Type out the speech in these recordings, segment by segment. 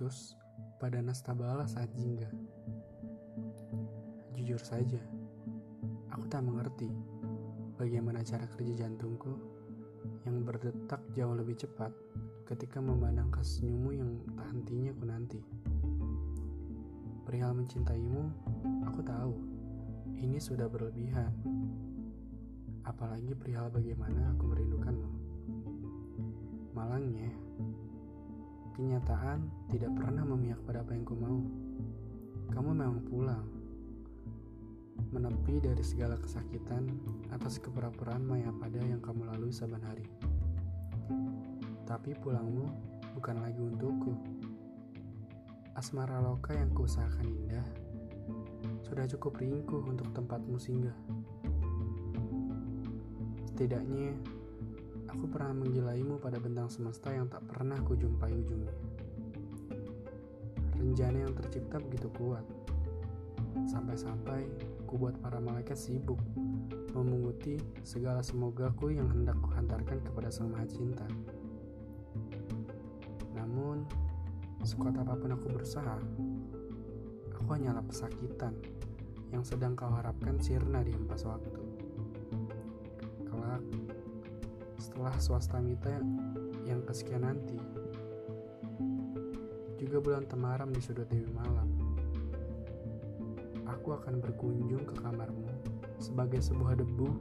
meletus pada nastabala saat jingga. Jujur saja, aku tak mengerti bagaimana cara kerja jantungku yang berdetak jauh lebih cepat ketika memandang senyummu yang tak hentinya ku nanti. Perihal mencintaimu, aku tahu ini sudah berlebihan. Apalagi perihal bagaimana aku merindukanmu. Kenyataan tidak pernah memihak pada apa yang ku mau. Kamu memang pulang, menepi dari segala kesakitan atas kepura-puraan maya pada yang kamu lalui saban hari. Tapi pulangmu bukan lagi untukku. Asmara loka yang kuusahakan indah sudah cukup ringkuh untuk tempatmu singgah. Setidaknya, aku pernah menggilaimu pada bentang semesta yang tak pernah kujumpai ujungnya. Rencana yang tercipta begitu kuat, sampai-sampai ku buat para malaikat sibuk memunguti segala semogaku yang hendak kuhantarkan kepada sang maha cinta. Namun, sekuat apa pun aku berusaha, aku hanyalah pesakitan yang sedang kau harapkan sirna di empas waktu setelah swasta mita yang kesekian nanti. Juga bulan temaram di sudut dewi malam aku akan berkunjung ke kamarmu sebagai sebuah debu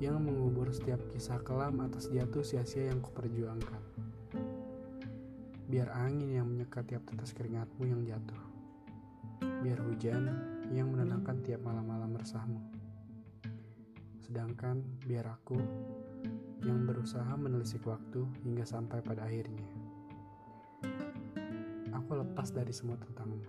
yang mengubur setiap kisah kelam atas jatuh sia-sia yang kuperjuangkan. Biar angin yang menyekat tiap tetes keringatmu yang jatuh. Biar hujan yang menenangkan tiap malam-malam resahmu Sedangkan biar aku yang berusaha menelisik waktu hingga sampai pada akhirnya. Aku lepas dari semua tentangmu.